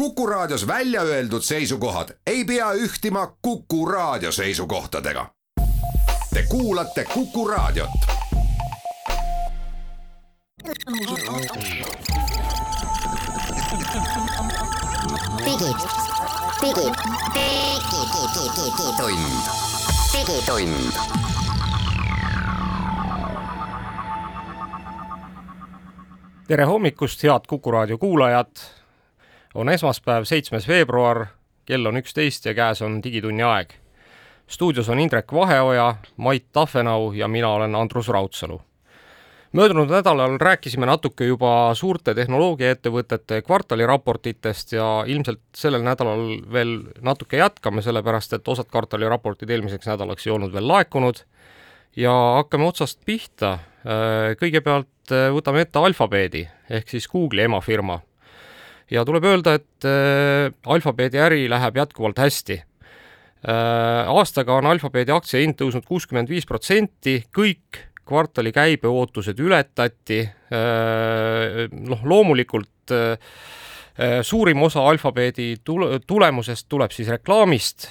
Kuku Raadios välja öeldud seisukohad ei pea ühtima Kuku Raadio seisukohtadega. Te kuulate Kuku Raadiot. digitund, digi, digitund, digitund. tere hommikust, head Kuku raadio kuulajad. On esmaspäev, seitsmes veebruar, kell on üksteist ja käes on Digitunni aeg. stuudios on Indrek Vaheoja, Mait Tahvenau ja mina olen Andrus Raudsalu. möödunud nädalal rääkisime natuke juba suurte tehnoloogiaettevõtete kvartaliraportitest ja ilmselt sellel nädalal veel natuke jätkame, sellepärast et osad kvartaliraportid eelmiseks nädalaks ei olnud veel laekunud ja hakkame otsast pihta. kõigepealt võtame ette alfabeedi ehk siis Google'i emafirma. Ja tuleb öelda, et alfabeedi äri läheb jätkuvalt hästi. aastaga on alfabeedi aktsia hind tõusnud kuuskümmend viis protsenti, kõik kvartali käibeootused ületati. noh, loomulikult suurim osa alfabeedi tule, tulemusest tuleb siis reklaamist,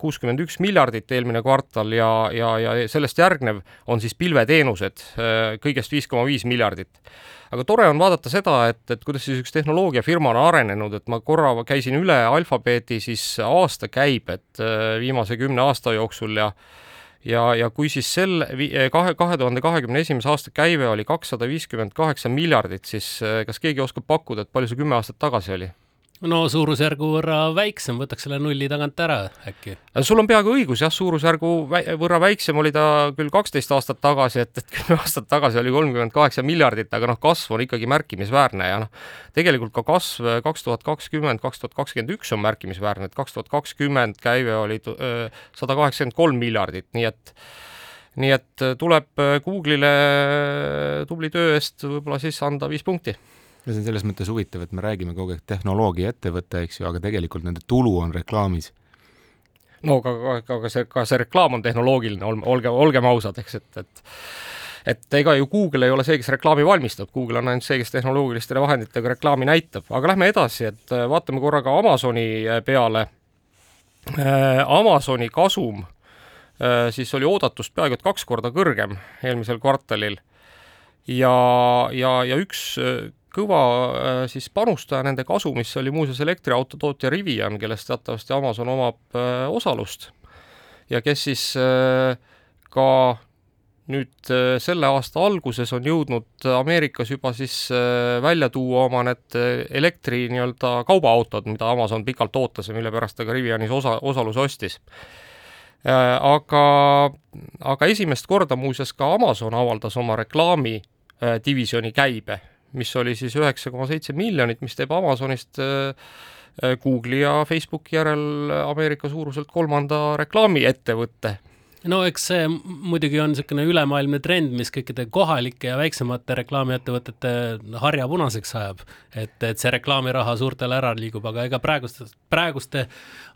kuuskümmend üks miljardit eelmine kvartal ja, ja, ja sellest järgnev on siis pilveteenused, kõigest viis koma viis miljardit. aga tore on vaadata seda, et, et kuidas siis üks tehnoloogiafirma on arenenud, et ma korra käisin üle alfabeedi siis aastakäibed viimase kümne aasta jooksul ja ja, ja kui siis sel kahe, kahe tuhande kahekümne esimese aasta käive oli kakssada viiskümmend kaheksa miljardit, siis kas keegi oskab pakkuda, et palju see kümme aastat tagasi oli? No suurusjärgu võrra väiksem, võtaks selle nulli tagant ära äkki. sul on peaaegu õigus, jah, suurusjärgu võrra väiksem oli ta küll kaksteist aastat tagasi, et, et kümme aastat tagasi oli kolmkümmend kaheksa miljardit, aga noh, kasv on ikkagi märkimisväärne ja noh, tegelikult ka kasv kaks tuhat kakskümmend, kaks tuhat kakskümmend üks on märkimisväärne, et kaks tuhat kakskümmend käive oli sada kaheksakümmend kolm miljardit, nii et nii et tuleb Google'ile tubli töö eest võib-olla siis anda viis punkti ja see on selles mõttes huvitav, et me räägime kogu aeg tehnoloogiaettevõte, eks ju, aga tegelikult nende tulu on reklaamis. no aga, aga see, ka see reklaam on tehnoloogiline, olge, olgem ausad, eks, et, et et ega ju Google ei ole see, kes reklaami valmistab, Google on ainult see, kes tehnoloogiliste vahenditega reklaami näitab, aga lähme edasi, et äh, vaatame korra ka Amazoni äh, peale. Äh, Amazoni kasum siis oli oodatust peaaegu et kaks korda kõrgem eelmisel kvartalil ja, ja, ja üks kõva äh, siis panustaja nende kasumisse oli muuseas elektriautotootja Rivian, kellest teatavasti Amazon omab äh, osalust ja kes siis äh, ka nüüd selle aasta alguses on jõudnud Ameerikas juba siis välja tuua oma need elektri nii-öelda kaubaautod, mida Amazon pikalt ootas ja mille pärast ta ka Rivianis osa, osaluse ostis. aga, aga esimest korda muuseas ka Amazon avaldas oma reklaami divisjoni käibe mis oli siis üheksa koma seitse miljonit, mis teeb Amazonist äh, äh, Google'i ja Facebooki järel Ameerika suuruselt kolmanda reklaamiettevõtte. No eks see muidugi on niisugune ülemaailmne trend, mis kõikide kohalike ja väiksemate reklaamiettevõtete harja punaseks ajab. et, et see reklaamiraha suurtele ära liigub, aga ega praeguste, praeguste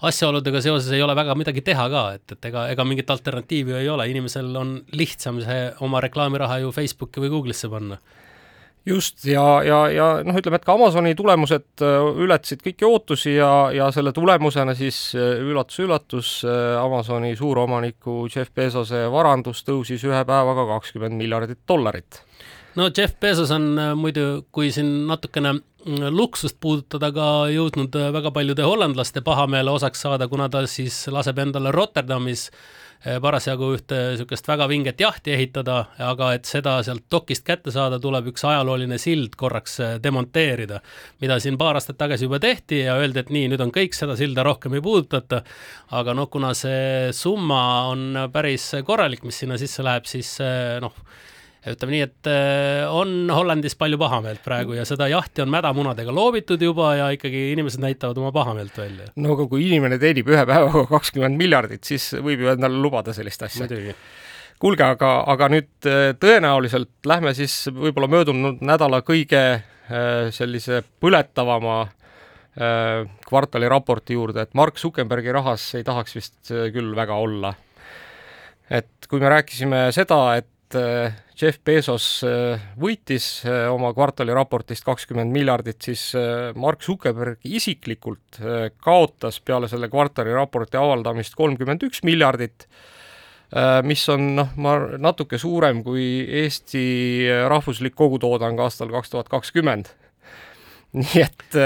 asjaoludega seoses ei ole väga midagi teha ka, et, et ega, ega mingit alternatiivi ei ole, inimesel on lihtsam see oma reklaamiraha ju Facebooki või Google'isse panna just, ja, ja, ja noh, ütleme, et ka Amazoni tulemused äh, ületasid kõiki ootusi ja, ja selle tulemusena siis üllatus-üllatus, äh, äh, Amazoni suuromaniku Jeff Bezose varandus tõusis ühe päevaga kakskümmend miljardit dollarit. no Jeff Bezos on muidu, kui siin natukene mm, luksust puudutada, ka jõudnud väga paljude hollandlaste pahameele osaks saada, kuna ta siis laseb endale Rotterdamis äh, parasjagu ühte niisugust väga vinget jahti ehitada, aga et seda sealt dokist kätte saada, tuleb üks ajalooline sild korraks eh, demonteerida, mida siin paar aastat tagasi juba tehti ja öeldi, et nii, nüüd on kõik, seda silda rohkem ei puudutata. aga noh, kuna see summa on päris korralik, mis sinna sisse läheb, siis eh, noh, ütleme nii, et äh, on Hollandis palju pahameelt praegu ja seda jahti on mädamunadega loobitud juba ja ikkagi inimesed näitavad oma pahameelt välja. no aga kui inimene teenib ühe päevaga kakskümmend miljardit, siis võib ju endale lubada sellist asja. kuulge, aga, aga nüüd äh, tõenäoliselt lähme siis võib-olla möödunud nädala kõige äh, sellise põletavama kvartaliraporti juurde, et Mark Zuckerbergi rahas ei tahaks vist küll väga olla. et kui me rääkisime seda, et et äh, Jeff Bezos äh, võitis äh, oma kvartaliraportist kakskümmend miljardit, siis Mark Zuckerberg isiklikult kaotas peale selle kvartaliraporti avaldamist kolmkümmend üks miljardit, mis on noh, ma natuke suurem kui Eesti rahvuslik kogutoodang aastal kaks tuhat kakskümmend. Nii et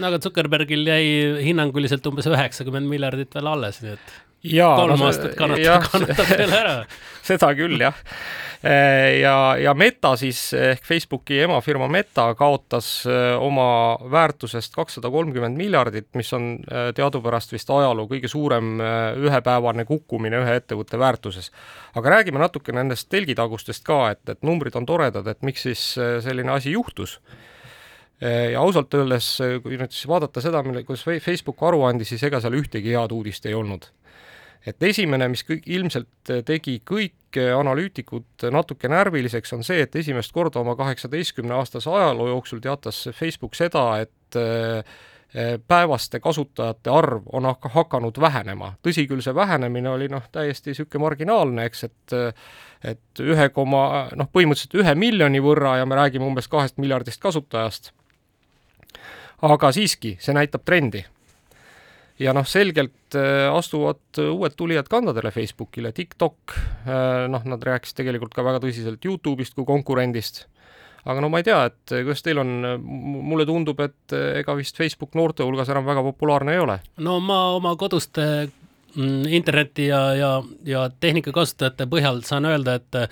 no aga Zuckerbergil jäi hinnanguliselt umbes üheksakümmend miljardit veel alles, nii et jaa, kolm no, aastat kannatab, kannatab veel ära seda küll, jah. ja, ja Meta siis ehk Facebooki emafirma Meta kaotas eh, oma väärtusest kakssada kolmkümmend miljardit, mis on eh, teadupärast vist ajaloo kõige suurem ühepäevane kukkumine ühe ettevõtte väärtuses. aga räägime natuke nendest telgitagustest ka, et, et numbrid on toredad, et miks siis selline asi juhtus ja ausalt öeldes, kui nüüd siis vaadata seda, mille, kuidas Facebook aru andis, siis ega seal ühtegi head uudist ei olnud et esimene, mis kõik ilmselt tegi kõik analüütikud natuke närviliseks, on see, et esimest korda oma kaheksateistkümne aastase ajaloo jooksul teatas Facebook seda, et eh, päevaste kasutajate arv on hakanud vähenema. tõsi küll, see vähenemine oli noh, täiesti niisugune marginaalne, eks, et et ühe koma, noh, põhimõtteliselt ühe miljoni võrra ja me räägime umbes kahest miljardist kasutajast. aga siiski, see näitab trendi ja noh, selgelt äh, astuvad äh, uued tulijad kandadele Facebookile, TikTok, äh, noh, nad rääkisid tegelikult ka väga tõsiselt Youtube'ist kui konkurendist, aga no ma ei tea, et kuidas teil on, mulle tundub, et ega vist Facebook noorte hulgas enam väga populaarne ei ole. no ma oma koduste mm, interneti ja, ja, ja tehnikakasutajate põhjal saan öelda, et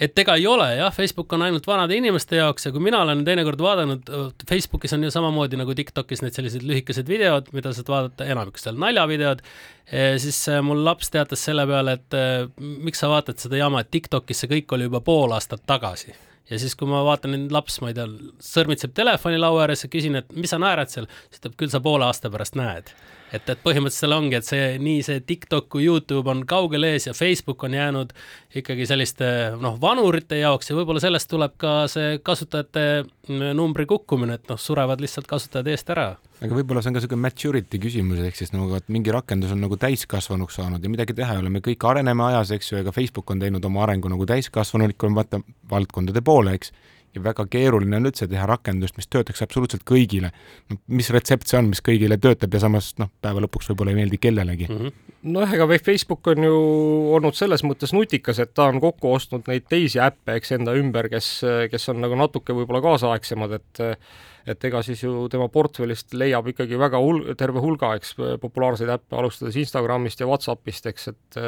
et ega ei ole jah, Facebook on ainult vanade inimeste jaoks ja kui mina olen teinekord vaadanud, Facebookis on ju samamoodi nagu TikTokis need sellised lühikesed videod, mida saad vaadata, enamik seal naljavideod, eh, siis eh, mul laps teatas selle peale, et eh, miks sa vaatad seda jama, et TikTokis see kõik oli juba pool aastat tagasi ja siis, kui ma vaatan, et laps, ma ei tea, sõrmitseb telefoni laua ääres ja küsin, et mis sa naerad seal, siis ta ütleb, küll sa poole aasta pärast näed et, et põhimõtteliselt seal ongi, et see nii see TikTok kui Youtube on kaugel ees ja Facebook on jäänud ikkagi selliste noh, vanurite jaoks ja võib-olla sellest tuleb ka see kasutajate numbri kukkumine, et noh, surevad lihtsalt kasutajad eest ära. Aga võib-olla see on ka niisugune maturity küsimus, ehk siis nagu, et mingi rakendus on nagu täiskasvanuks saanud ja midagi teha ei ole, me kõik areneme ajas, eks ju, ega Facebook on teinud oma arengu nagu täiskasvanulikul vaata valdkondade poole, eks ja väga keeruline on üldse teha rakendust, mis töötaks absoluutselt kõigile. no mis retsept see on, mis kõigile töötab ja samas noh, päeva lõpuks võib-olla ei meeldi kellelegi mm. -hmm. noh, ega Facebook on ju olnud selles mõttes nutikas, et ta on kokku ostnud neid teisi äppe, eks enda ümber, kes, kes on nagu natuke võib-olla kaasaegsemad, et et ega siis ju tema portfellist leiab ikkagi väga hul-, terve hulga, eks, populaarseid äppe, alustades Instagramist ja Whatsappist, eks, et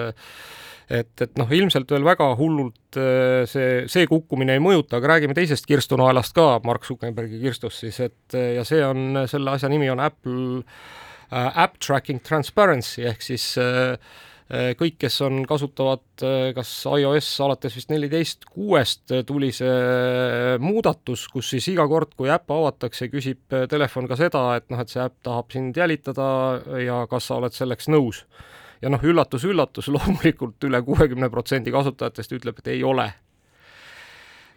et, et noh, ilmselt veel väga hullult äh, see, see kukkumine ei mõjuta, aga räägime teisest kirstunaelast ka, Mark Zuckerbergi kirstust siis, et äh, ja see on, selle asja nimi on Apple äh, App Tracking Transparency ehk siis äh kõik, kes on, kasutavad kas iOS alates vist neliteist kuuest tuli see muudatus, kus siis iga kord, kui äpp avatakse, küsib telefon ka seda, et noh, et see äpp tahab sind jälitada ja kas sa oled selleks nõus ja noh, üllatus-üllatus, loomulikult üle kuuekümne protsendi kasutajatest ütleb, et ei ole.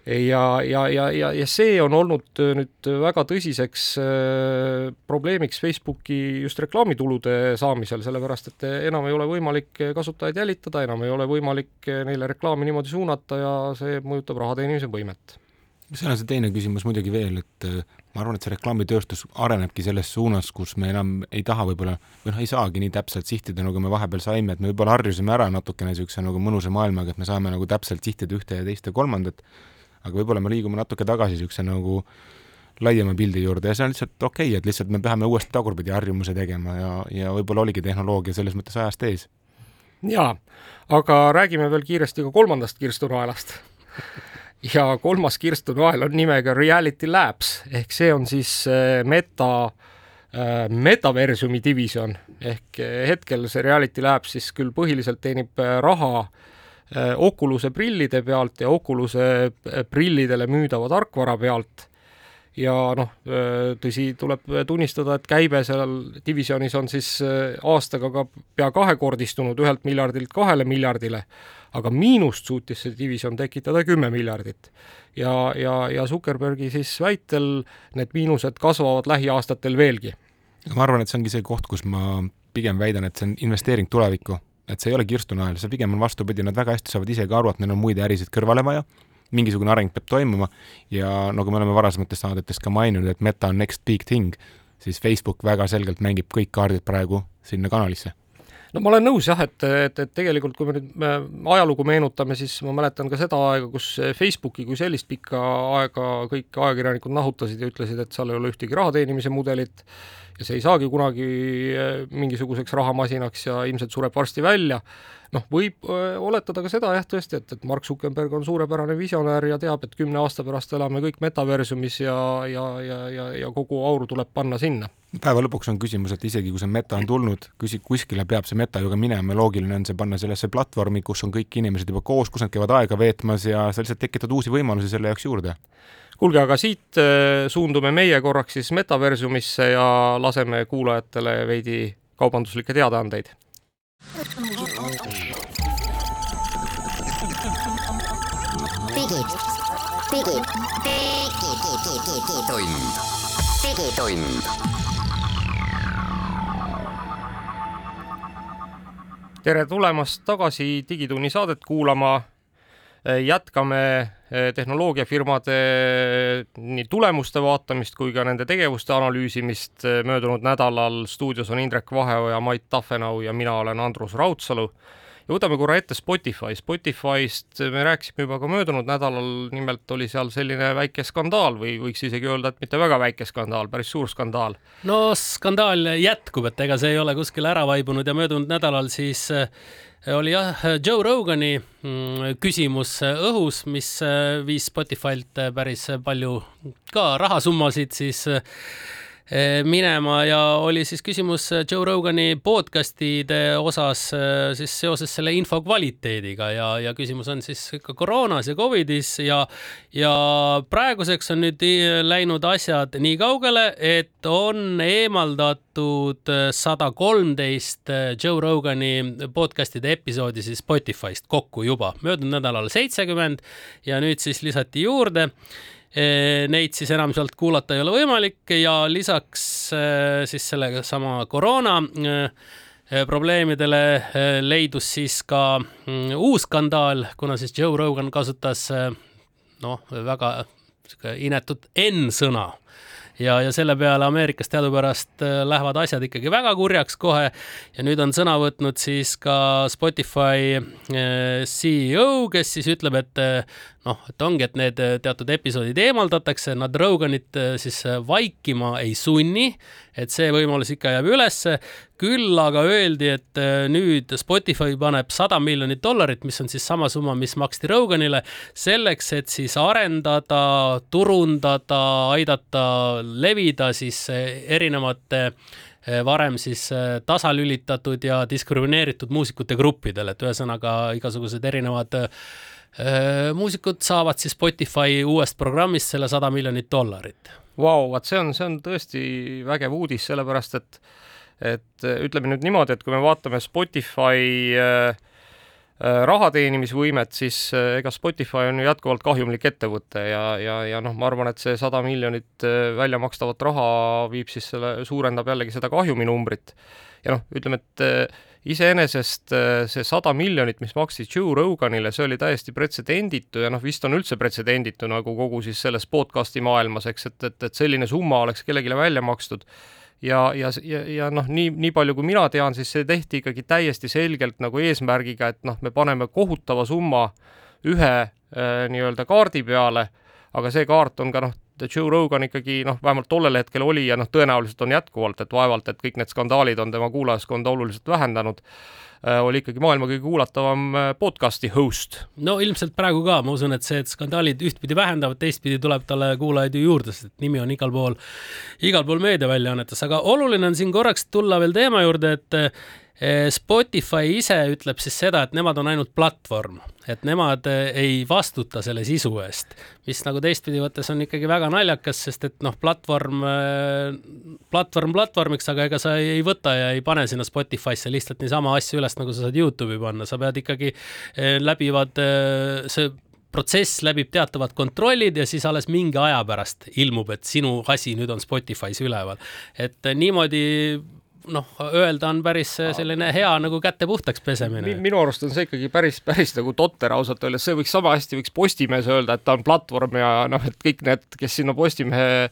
Ja, ja, ja, ja, ja see on olnud äh, nüüd väga tõsiseks äh, probleemiks Facebooki just reklaamitulude saamisel, sellepärast et enam ei ole võimalik kasutajaid jälitada, enam ei ole võimalik neile reklaami niimoodi suunata ja see mõjutab raha teenimise võimet. Seal on see teine küsimus muidugi veel, et äh, ma arvan, et see reklaamitööstus arenebki selles suunas, kus me enam ei taha võib-olla või noh, ei saagi nii täpselt sihtida, nagu me vahepeal saime, et me võib-olla harjusime ära natukene niisuguse nagu mõnusa maailmaga, et me saame nagu täpselt sihtida ühte ja teist ja kolmandat, aga võib-olla me liigume natuke tagasi niisuguse nagu laiema pildi juurde ja see on lihtsalt okei okay,, et lihtsalt me peame uuesti tagurpidi harjumuse tegema ja, ja võib-olla oligi tehnoloogia selles mõttes ajast ees. jaa, aga räägime veel kiiresti ka kolmandast kirstunaelast ja kolmas kirstunael on nimega Reality Labs ehk see on siis äh, meta äh, metaversumi divisjon ehk äh, hetkel see Reality Labs siis küll põhiliselt teenib raha Oculus'e prillide pealt ja Oculus'e prillidele müüdava tarkvara pealt ja noh, tõsi, tuleb tunnistada, et käibe seal divisjonis on siis aastaga ka pea kahekordistunud ühelt miljardilt kahele miljardile aga miinust suutis see divisjon tekitada kümme miljardit. ja, ja, ja Zuckerbergi siis väitel need miinused kasvavad lähiaastatel veelgi. ma arvan, et see ongi see koht, kus ma pigem väidan, et see on investeering tulevikku. Et see ei ole kirstunael, see pigem on vastupidi, nad väga hästi saavad isegi aru, et neil on muid ärisid kõrvale vaja, mingisugune areng peab toimuma. Ja nagu me oleme varasemates saadetes ka maininud, et meta on next big thing, siis Facebook väga selgelt mängib kõik kaardid praegu sinna kanalisse. No ma olen nõus jah, et, et, et tegelikult kui me nüüd me ajalugu meenutame, siis ma mäletan ka seda aega, kus Facebooki kui sellist pikka aega kõik ajakirjanikud nahutasid ja ütlesid, et seal ei ole ühtegi raha teenimise mudelit ja see ei saagi kunagi eh, mingisuguseks rahamasinaks ja ilmselt sureb varsti välja noh, võib öö, oletada ka seda jah, tõesti, et, et Mark Zuckerberg on suurepärane visionäär ja teab, et kümne aasta pärast elame kõik metaversumis ja, ja, ja, ja, ja kogu aur tuleb panna sinna. päeva lõpuks on küsimus, et isegi kui see meta on tulnud, küsi-, kuskile peab see meta ju ka minema, loogiline on see panna sellesse platvormi, kus on kõik inimesed juba koos, kus nad käivad aega veetmas ja sa lihtsalt tekitad uusi võimalusi selle jaoks juurde kuulge, aga siit suundume meie korraks siis metaversumisse ja laseme kuulajatele veidi kaubanduslikke teadaandeid digitund, digitund. tere tulemast tagasi Digitunni saadet kuulama. Jätkame eh, tehnoloogiafirmade nii tulemuste vaatamist kui ka nende tegevuste analüüsimist. möödunud nädalal stuudios on Indrek Vaheoja, Mait Tafenau ja mina olen Andrus Raudsalu ja võtame korra ette Spotify. Spotify'st me rääkisime juba ka möödunud nädalal, nimelt oli seal selline väike skandaal või võiks isegi öelda, et mitte väga väike skandaal, päris suur skandaal. no skandaal jätkub, et ega see ei ole kuskile ära vaibunud ja möödunud nädalal siis äh, oli jah, Joe Rogani mm, küsimus õhus, mis äh, viis Spotify'lt päris palju ka rahasummasid siis minema ja oli siis küsimus eh, Joe Rogani podcast'ide osas eh, siis seoses selle info kvaliteediga ja, ja küsimus on siis ka koroonas ja Covidis ja, ja praeguseks on nüüd läinud asjad nii kaugele, et on eemaldatud sada kolmteist Joe Rogani podcast'ide episoodi siis Spotify'st kokku juba, möödunud nädalal seitsekümmend ja nüüd siis lisati juurde Neid siis enam sealt kuulata ei ole võimalik ja lisaks siis sellega sama koroona probleemidele leidus siis ka mm, uus skandaal, kuna siis Joe Rogan kasutas noh, väga inetut N-sõna ja, ja selle peale Ameerikas teadupärast lähevad asjad ikkagi väga kurjaks kohe ja nüüd on sõna võtnud siis ka Spotify CEO, kes siis ütleb, et noh, et ongi, et need äh, teatud episoodid eemaldatakse, nad Roganit äh, siis äh, vaikima ei sunni, et see võimalus ikka jääb ülesse. Küll aga öeldi, et nüüd Spotify paneb sada miljonit dollarit, mis on siis sama summa, mis maksti Roganile, selleks, et siis arendada, turundada, aidata levida siis erinevate varem siis tasalülitatud ja diskrimineeritud muusikute gruppidele, et ühesõnaga igasugused erinevad Äh, muusikud saavad siis Spotify uuest programmist selle sada miljonit dollarit. Vau, vot see on, see on tõesti vägev uudis, sellepärast et et ütleme nüüd niimoodi, et kui me vaatame Spotify äh, äh raha teenimisvõimet, siis äh, ega Spotify on ju jätkuvalt kahjumlik ettevõte ja, ja, ja noh, ma arvan, et see sada miljonit välja makstavat raha viib siis selle, suurendab jällegi seda kahjuminumbrit. ja noh, ütleme, et iseenesest äh, see sada miljonit, mis maksti Joe Roganile, see oli täiesti pretsedenditu ja noh, vist on üldse pretsedenditu nagu kogu siis selles podcast'i maailmas, eks, et, et, et selline summa oleks kellelegi välja makstud. Ja, ja, ja, ja noh, nii, nii palju kui mina tean, siis see tehti ikkagi täiesti selgelt nagu eesmärgiga, et noh, me paneme kohutava summa ühe äh, nii-öelda kaardi peale, aga see kaart on ka noh, Joe Rogan ikkagi noh, vähemalt tollel hetkel oli ja noh, tõenäoliselt on jätkuvalt, et vaevalt, et kõik need skandaalid on tema kuulajaskonda oluliselt vähendanud äh,, oli ikkagi maailma kõige kuulatavam äh, podcast'i host. no ilmselt praegu ka, ma usun, et see, et skandaalid ühtpidi vähendavad, teistpidi tuleb talle kuulajaid ju juurde, sest nimi on igal pool, igal pool meediaväljaannetes, aga oluline on siin korraks tulla veel teema juurde, et Spotify ise ütleb siis seda, et nemad on ainult platvorm, et nemad eh, ei vastuta selle sisu eest, mis nagu teistpidi võttes on ikkagi väga naljakas, sest et noh, platvorm, eh, platvorm platvormiks, aga ega sa ei võta ja ei pane sinna Spotify'sse lihtsalt niisama asju üles, nagu sa saad Youtube'i panna, sa pead ikkagi läbivad see protsess läbib teatavad kontrollid ja siis alles mingi aja pärast ilmub, et sinu asi nüüd on Spotify's üleval. et niimoodi noh, öelda on päris selline hea nagu käte puhtaks pesemine. minu arust on see ikkagi päris, päris nagu totter ausalt öeldes, see võiks sama hästi võiks Postimees öelda, et ta on platvorm ja noh, et kõik need, kes sinna Postimehe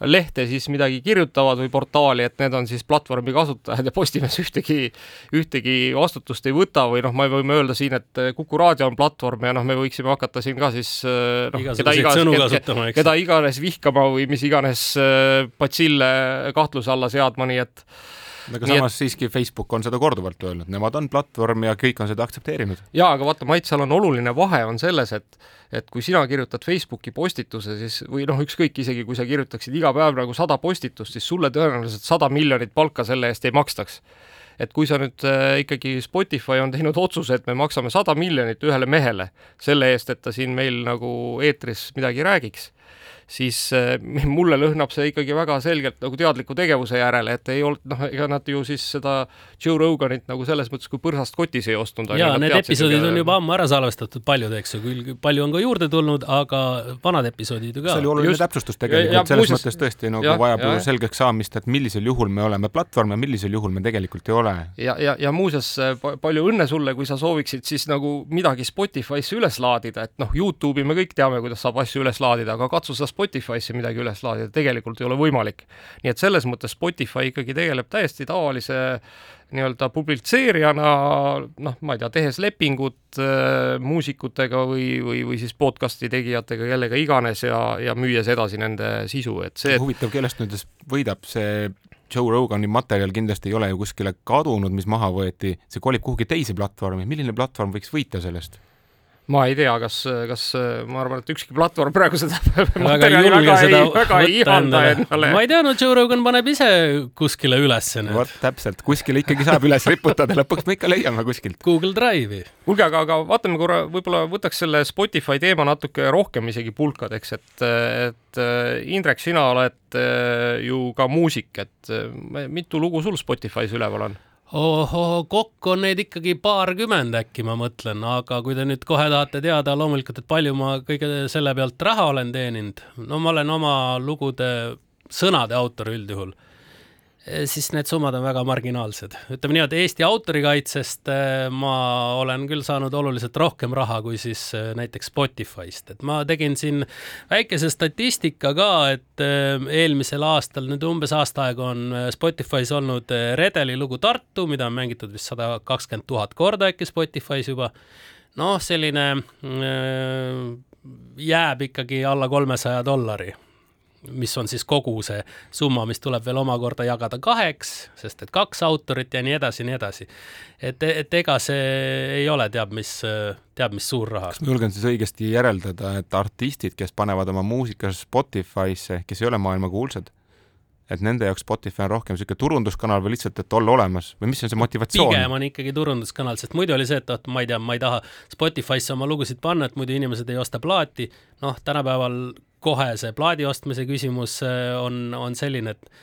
lehte siis midagi kirjutavad või portaali, et need on siis platvormi kasutajad ja Postimees ühtegi, ühtegi vastutust ei võta või noh, me võime öelda siin, et Kuku raadio on platvorm ja noh, me võiksime hakata siin ka siis äh, noh, kasutama, eks. keda iganes vihkama või mis iganes äh, batsille kahtluse alla seadma, nii et aga Nii et- samas siiski Facebook on seda korduvalt öelnud, nemad on platvorm ja kõik on seda aktsepteerinud. jaa, aga vaata, Mait, seal on oluline vahe on selles, et et kui sina kirjutad Facebooki postituse, siis või noh, ükskõik isegi kui sa kirjutaksid iga päev nagu sada postitust, siis sulle tõenäoliselt sada miljonit palka selle eest ei makstaks. et kui sa nüüd äh, ikkagi Spotify on teinud otsuse, et me maksame sada miljonit ühele mehele selle eest, et ta siin meil nagu eetris midagi räägiks, siis äh, mulle lõhnab see ikkagi väga selgelt nagu teadliku tegevuse järele, et ei olnud noh, ega nad ju siis seda Joe Roganit nagu selles mõttes kui põrsast kotis ei ostnud. ja need episoodid on juba ammu ära salvestatud, paljud, eks ju, küll palju on ka juurde tulnud, aga vanad episoodid ju see ka oli. oluline Just. täpsustus Ja- ja tegelikult, selles muuseas- mõttes tõesti nagu jah, vajab jah, ju jah. selgeks saamist, et millisel juhul me oleme platvorm ja millisel juhul me tegelikult ei ole. ja, ja, ja muuseas pa- palju õnne sulle, kui sa sooviksid siis nagu midagi Spotify'sse üles laadida, et noh, Youtube'i me kõik teame, kuidas saab asju üles laadida, aga katsu sa Spotify'sse midagi üles laadida, tegelikult ei ole võimalik. nii et selles mõttes Spotify ikkagi tegeleb täiesti tavalise nii-öelda publitseerijana, noh, ma ei tea, tehes lepingut äh, muusikutega või, või, või siis podcast'i tegijatega, kellega iganes ja, ja müües edasi nende sisu, et see, huvitav, kellest nüüd võidab see Joe Rogani materjal kindlasti ei ole ju kuskile kadunud, mis maha võeti, see kolib kuhugi teise platvormi, milline platvorm võiks võita sellest? Ma ei tea, kas, kas ma arvan, et ükski platvorm praegu seda materjali väga seda ei, väga ei ihanda endale. ma. ei tea, no Joe Rogan paneb ise kuskile ülesse need vot täpselt, kuskile ikkagi saab üles riputada, lõpuks me ikka leiame kuskilt. Google Drive'i. kuulge, aga, aga vaatame korra, võib-olla võtaks selle Spotify teema natuke rohkem isegi pulkadeks, et, et Indrek, sina oled äh, ju ka muusik, et mitu lugu sul Spotify's üleval on? ohoh, kokku on neid ikkagi paarkümmend äkki, ma mõtlen, aga kui te nüüd kohe tahate teada loomulikult, et palju ma kõige selle pealt raha olen teeninud, no ma olen oma lugude sõnade autor üldjuhul, siis need summad on väga marginaalsed. ütleme niimoodi, Eesti autorikaitsest eh, ma olen küll saanud oluliselt rohkem raha kui siis eh, näiteks Spotify'st, et ma tegin siin väikese statistika ka, et eelmisel aastal, nüüd umbes aasta aega on Spotify's olnud Redeli lugu Tartu, mida on mängitud vist sada kakskümmend tuhat korda äkki Spotify's juba. noh, selline äh, jääb ikkagi alla kolmesaja dollari mis on siis kogu see summa, mis tuleb veel omakorda jagada kaheks, sest et kaks autorit ja nii edasi, nii edasi. et, et ega see ei ole teab mis, teab mis suur raha. kas ma julgen siis õigesti järeldada, et artistid, kes panevad oma muusika Spotify'sse, kes ei ole maailmakuulsad, et nende jaoks Spotify on rohkem niisugune turunduskanal või lihtsalt, et olla olemas või mis on see motivatsioon? pigem on ikkagi turunduskanal, sest muidu oli see, et oot, ma ei tea, ma ei taha Spotify'sse oma lugusid panna, et muidu inimesed ei osta plaati. noh, tänapäeval kohe see plaadi ostmise küsimus äh, on, on selline, et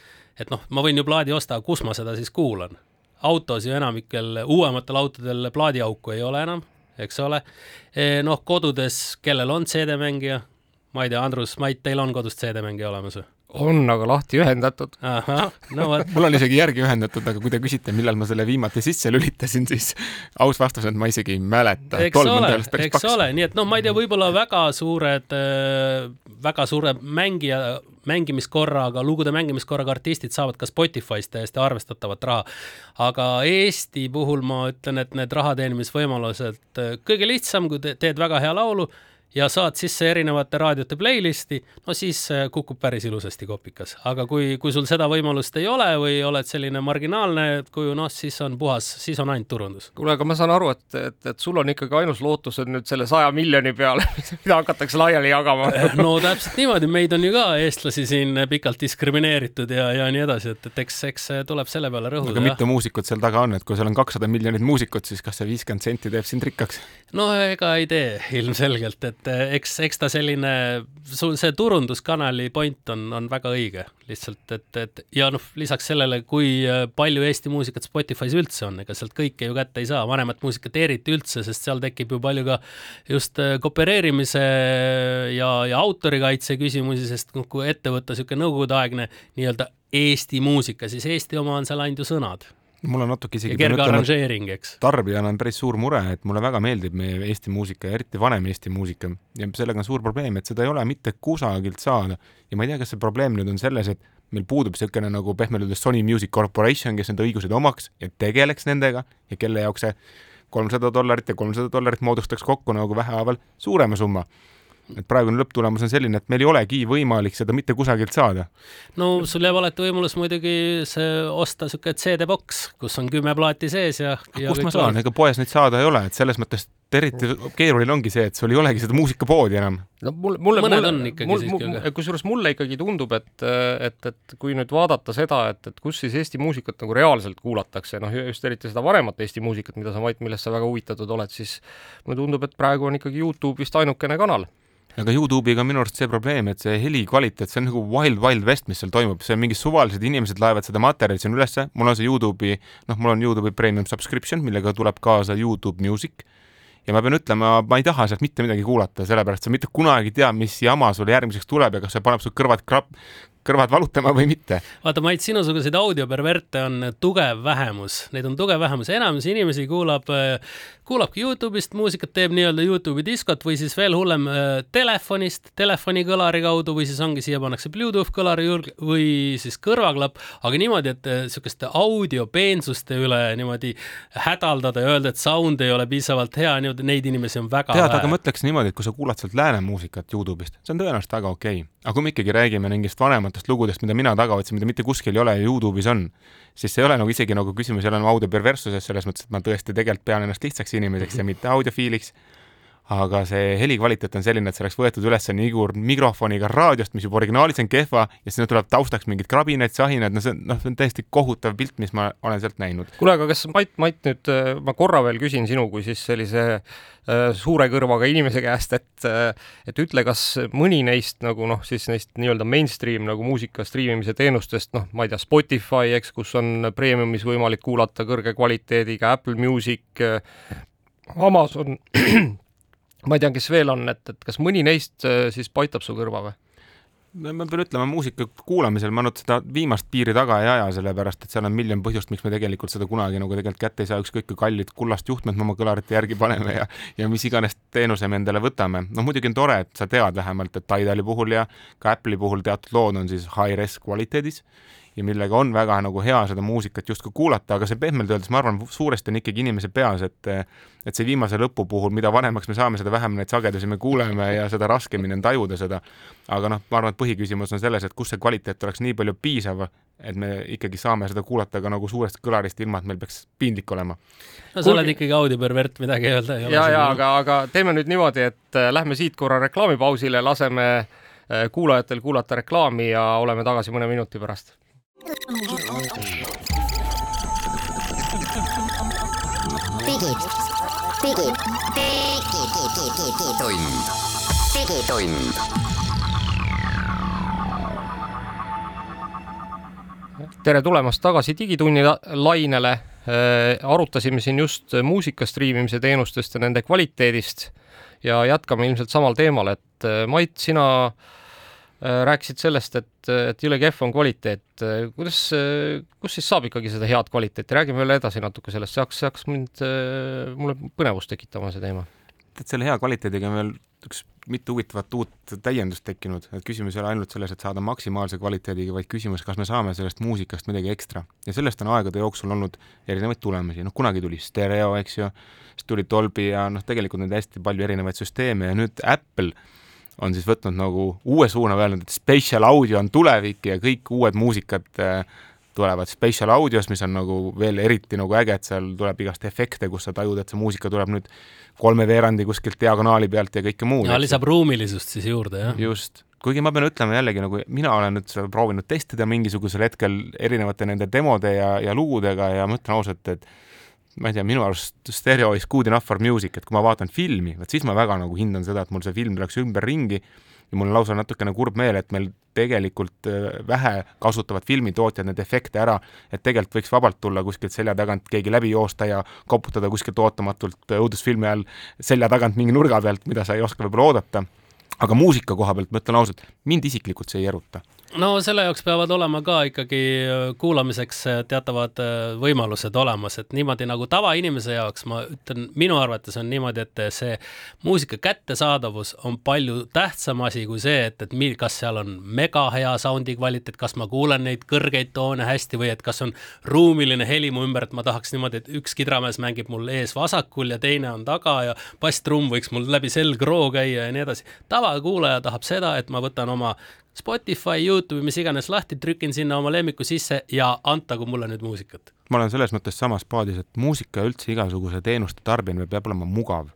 et noh, ma võin ju plaadi osta, kus ma seda siis kuulan? autos ju enamikel uuematel autodel plaadiauku ei ole enam, eks ole. noh, kodudes, kellel on CD-mängija, ma ei tea, Andrus, Mait, teil on kodus CD-mängija olemas või? On aga lahti ühendatud. no vot, mul on isegi järgi ühendatud, aga kui te küsite, millal ma selle viimati sisse lülitasin, siis aus vastus on, et ma isegi ei mäleta. eks ole, eks ole, nii et noh, ma ei tea, võib-olla väga suured, väga suure mängija, mängimiskorraga, lugude mängimiskorraga artistid saavad ka Spotify'st täiesti arvestatavat raha. aga Eesti puhul ma ütlen, et need raha teenimisvõimalused, kõige lihtsam, kui te teed väga hea laulu ja saad sisse erinevate raadiote playlisti, no siis äh, kukub päris ilusasti kopikas, aga kui, kui sul seda võimalust ei ole või oled selline marginaalne kuju, noh, siis on puhas, siis on ainult turundus. kuule, aga ma saan aru, et, et, et sul on ikkagi ainus lootus on nüüd selle saja miljoni peale, mida hakatakse laiali jagama. no täpselt niimoodi, meid on ju ka eestlasi siin pikalt diskrimineeritud ja, ja nii edasi, et, et eks, eks see tuleb selle peale rõhuda aga. mitu muusikut seal taga on, et kui seal on kakssada miljonit muusikut, siis kas see viiskümmend senti teeb sind rikkaks? no ega ei tee ilmselgelt, et et eh, eks, eks ta selline, see turunduskanali point on, on väga õige. Lihtsalt, et, et ja noh, lisaks sellele, kui eh, palju Eesti muusikat Spotify's üldse on, ega sealt kõike ju kätte ei saa, vanemat muusikat eriti üldse, sest seal tekib ju palju ka just koopereerimise ja, ja autorikaitse küsimusi, sest noh, kui ette võtta niisugune nõukogudeaegne nii-öelda Eesti muusika, siis Eesti oma on seal ainult ju sõnad mul on natuke isegi ja kerge arranžeering, eks. tarbijana on päris suur mure, et mulle väga meeldib meie Eesti muusika ja eriti vanem Eesti muusika. Ja sellega on suur probleem, et seda ei ole mitte kusagilt saada. Ja ma ei tea, kas see probleem nüüd on selles, et meil puudub niisugune nagu pehmelt öeldes Sony Music Corporation, kes need õigused omaks ja tegeleks nendega ja kelle jaoks see kolmsada dollarit ja kolmsada dollarit moodustaks kokku nagu vähehaaval suurema summa et praegune lõpptulemus on selline, et meil ei olegi võimalik seda mitte kusagilt saada. no sul jääb alati võimalus muidugi see osta niisugune CD-boks, kus on kümme plaati sees ja, ja kust ma saan, ega poes neid saada ei ole, et selles mõttes eriti keeruline ongi see, et sul ei olegi seda muusikapoodi enam. no mul, mulle, mõned mulle, on ikkagi mul, siiski aga. kusjuures mulle ikkagi tundub, et, et, et kui nüüd vaadata seda, et, et kus siis Eesti muusikat nagu reaalselt kuulatakse, noh, just eriti seda varemat Eesti muusikat, mida sa, Mait, millest sa väga huvitatud oled, siis mulle tundub, et praegu on ikkagi Youtube vist ainukene kanal aga Youtube'iga on minu arust see probleem, et see heli kvaliteet, see on nagu wild, wild west, mis seal toimub, see on mingi suvalised inimesed laevad seda materjali sinna ülesse, mul on see Youtube'i, noh, mul on Youtube'i premium subscription, millega tuleb kaasa Youtube Music. Ja ma pean ütlema, ma ei taha sealt mitte midagi kuulata, sellepärast sa mitte kunagi ei tea, mis jama sul järgmiseks tuleb ja kas see paneb sul kõrvad krap-, kõrvad valutama või mitte. vaata, Mait, sinusuguseid audioperverte on tugev vähemus, neid on tugev vähemus, enamus inimesi kuulab, kuulabki Youtube'ist muusikat, teeb nii-öelda Youtube'i diskot või siis veel hullem telefonist, telefonikõlari kaudu või siis ongi, siia pannakse Bluetooth kõlari juurde või siis kõrvaklapp, aga niimoodi, et niisuguste audiopeensuste üle niimoodi hädaldada ja öelda, et sound ei ole piisavalt hea, niimoodi neid inimesi on väga tead, aga ma ütleks niimoodi, et kui sa kuulad sealt lääne muusikat Youtube'ist, see on tõenäoliselt väga okei okay., aga kui me ikkagi räägime mingist vanemat erinevatest lugudest, mida mina taga otsin, mida mitte kuskil ei ole ja Youtube'is on, siis see ei ole nagu isegi nagu küsimus ei ole nagu audio perverssuses selles mõttes, et ma tõesti tegelikult pean ennast lihtsaks inimeseks ja mitte audiofiiliks aga see helikvaliteet on selline, et see oleks võetud üles Nigur mikrofoniga raadiost, mis juba originaalis on kehva ja siis tuleb taustaks mingid krabinad, sahinad, no see on, noh, see on täiesti kohutav pilt, mis ma olen sealt näinud. kuule, aga kas Mait, Mait nüüd, äh, ma korra veel küsin sinu kui siis sellise äh, suure kõrvaga inimese käest, et äh, et ütle, kas mõni neist nagu noh, siis neist nii-öelda mainstream nagu muusika striimimise teenustest, noh, ma ei tea, Spotify, eks, kus on premiumis võimalik kuulata kõrge kvaliteediga, Apple Music, Amazon ma ei tea, kes veel on, et, et kas mõni neist äh, siis paitab su kõrva või? no ma pean ütlema, muusika kuulamisel ma nüüd seda viimast piiri taga ei aja, sellepärast et seal on miljon põhjust, miks me tegelikult seda kunagi nagu tegelikult kätte ei saa, ükskõik kui kallid kullast juhtmed me oma kõlarite järgi paneme ja ja mis iganes teenuse me endale võtame. noh, muidugi on tore, et sa tead vähemalt, et Tidali puhul ja ka Apple'i puhul teatud lood on siis high-res kvaliteedis ja millega on väga nagu hea seda muusikat justkui kuulata, aga see pehmelt öeldes, ma arvan, suuresti on ikkagi inimese peas, et et see viimase lõpu puhul, mida vanemaks me saame, seda vähem neid sagedusi me kuuleme ja seda raskemini on tajuda seda. aga noh, ma arvan, et põhiküsimus on selles, et kus see kvaliteet oleks nii palju piisav, et me ikkagi saame seda kuulata ka nagu suurest kõlarist, ilma et meil peaks piinlik olema. no sa oled ikkagi audiopervert, midagi ei öelda. ja, ja aga, aga teeme nüüd niimoodi, et äh, lähme siit korra reklaamipausile, laseme äh, kuulajatel kuulata reklaami ja oleme tagasi mõne minuti pärast digid, digid, digitund, digitund. tere tulemast tagasi Digitunni lainele. arutasime siin just muusika striimimise teenustest ja nende kvaliteedist ja jätkame ilmselt samal teemal, et Mait, sina äh, Äh, rääkisid sellest, et, et jõle kehv on kvaliteet. kuidas, kus siis saab ikkagi seda head kvaliteeti, räägime veel edasi natuke sellest, see hakkas, see hakkas mind, mulle põnevust tekitama, see teema. tead, selle hea kvaliteediga on veel üks mitu huvitavat uut täiendust tekkinud, et küsimus ei ole ainult selles, et saada maksimaalse kvaliteediga, vaid küsimus, kas me saame sellest muusikast midagi ekstra. ja sellest on aegade jooksul olnud erinevaid tulemusi, noh kunagi tuli stereo, eks ju, siis tuli Dolby ja noh, tegelikult on hästi palju erinevaid süsteeme ja nüüd Apple on siis võtnud nagu uue suuna, öelnud, et spatial audio on tulevik ja kõik uued muusikad äh, tulevad spatial audios, mis on nagu veel eriti nagu äge, et seal tuleb igast efekte, kus sa tajud, et see muusika tuleb nüüd kolmeveerandi kuskilt diagonaali pealt ja kõike muud. lisab ruumilisust siis juurde, jah? just, kuigi ma pean ütlema jällegi nagu mina olen nüüd seda proovinud testida mingisugusel hetkel erinevate nende demode ja, ja lugudega ja ma ütlen ausalt, et ma ei tea, minu arust stereo is good enough for music, et kui ma vaatan filmi, vot siis ma väga nagu hindan seda, et mul see film tuleks ümberringi ja mul on lausa natukene kurb meel, et meil tegelikult äh, vähe kasutavad filmitootjad neid efekte ära, et tegelikult võiks vabalt tulla kuskilt selja tagant keegi läbi joosta ja koputada kuskilt ootamatult õudusfilmi ajal selja tagant mingi nurga pealt, mida sa ei oska võib-olla oodata. aga muusika koha pealt ma ütlen ausalt, mind isiklikult see ei eruta no selle jaoks peavad olema ka ikkagi äh, kuulamiseks äh, teatavad äh, võimalused olemas, et niimoodi nagu tavainimese jaoks ma ütlen, minu arvates on niimoodi, et see muusika kättesaadavus on palju tähtsam asi kui see, et, et mil, kas seal on mega hea sound'i kvaliteet, kas ma kuulen neid kõrgeid toone hästi või et kas on ruumiline heli mu ümber, et ma tahaks niimoodi, et üks kidramees mängib mul ees vasakul ja teine on taga ja basstrumm võiks mul läbi selgroo käia ja nii edasi. tavakuulaja tahab seda, et ma võtan oma Spotify, Youtube'i, mis iganes lahti, trükin sinna oma lemmiku sisse ja antagu mulle nüüd muusikat. ma olen selles mõttes samas paadis, et muusika üldse igasuguse teenuste tarbimine peab olema mugav.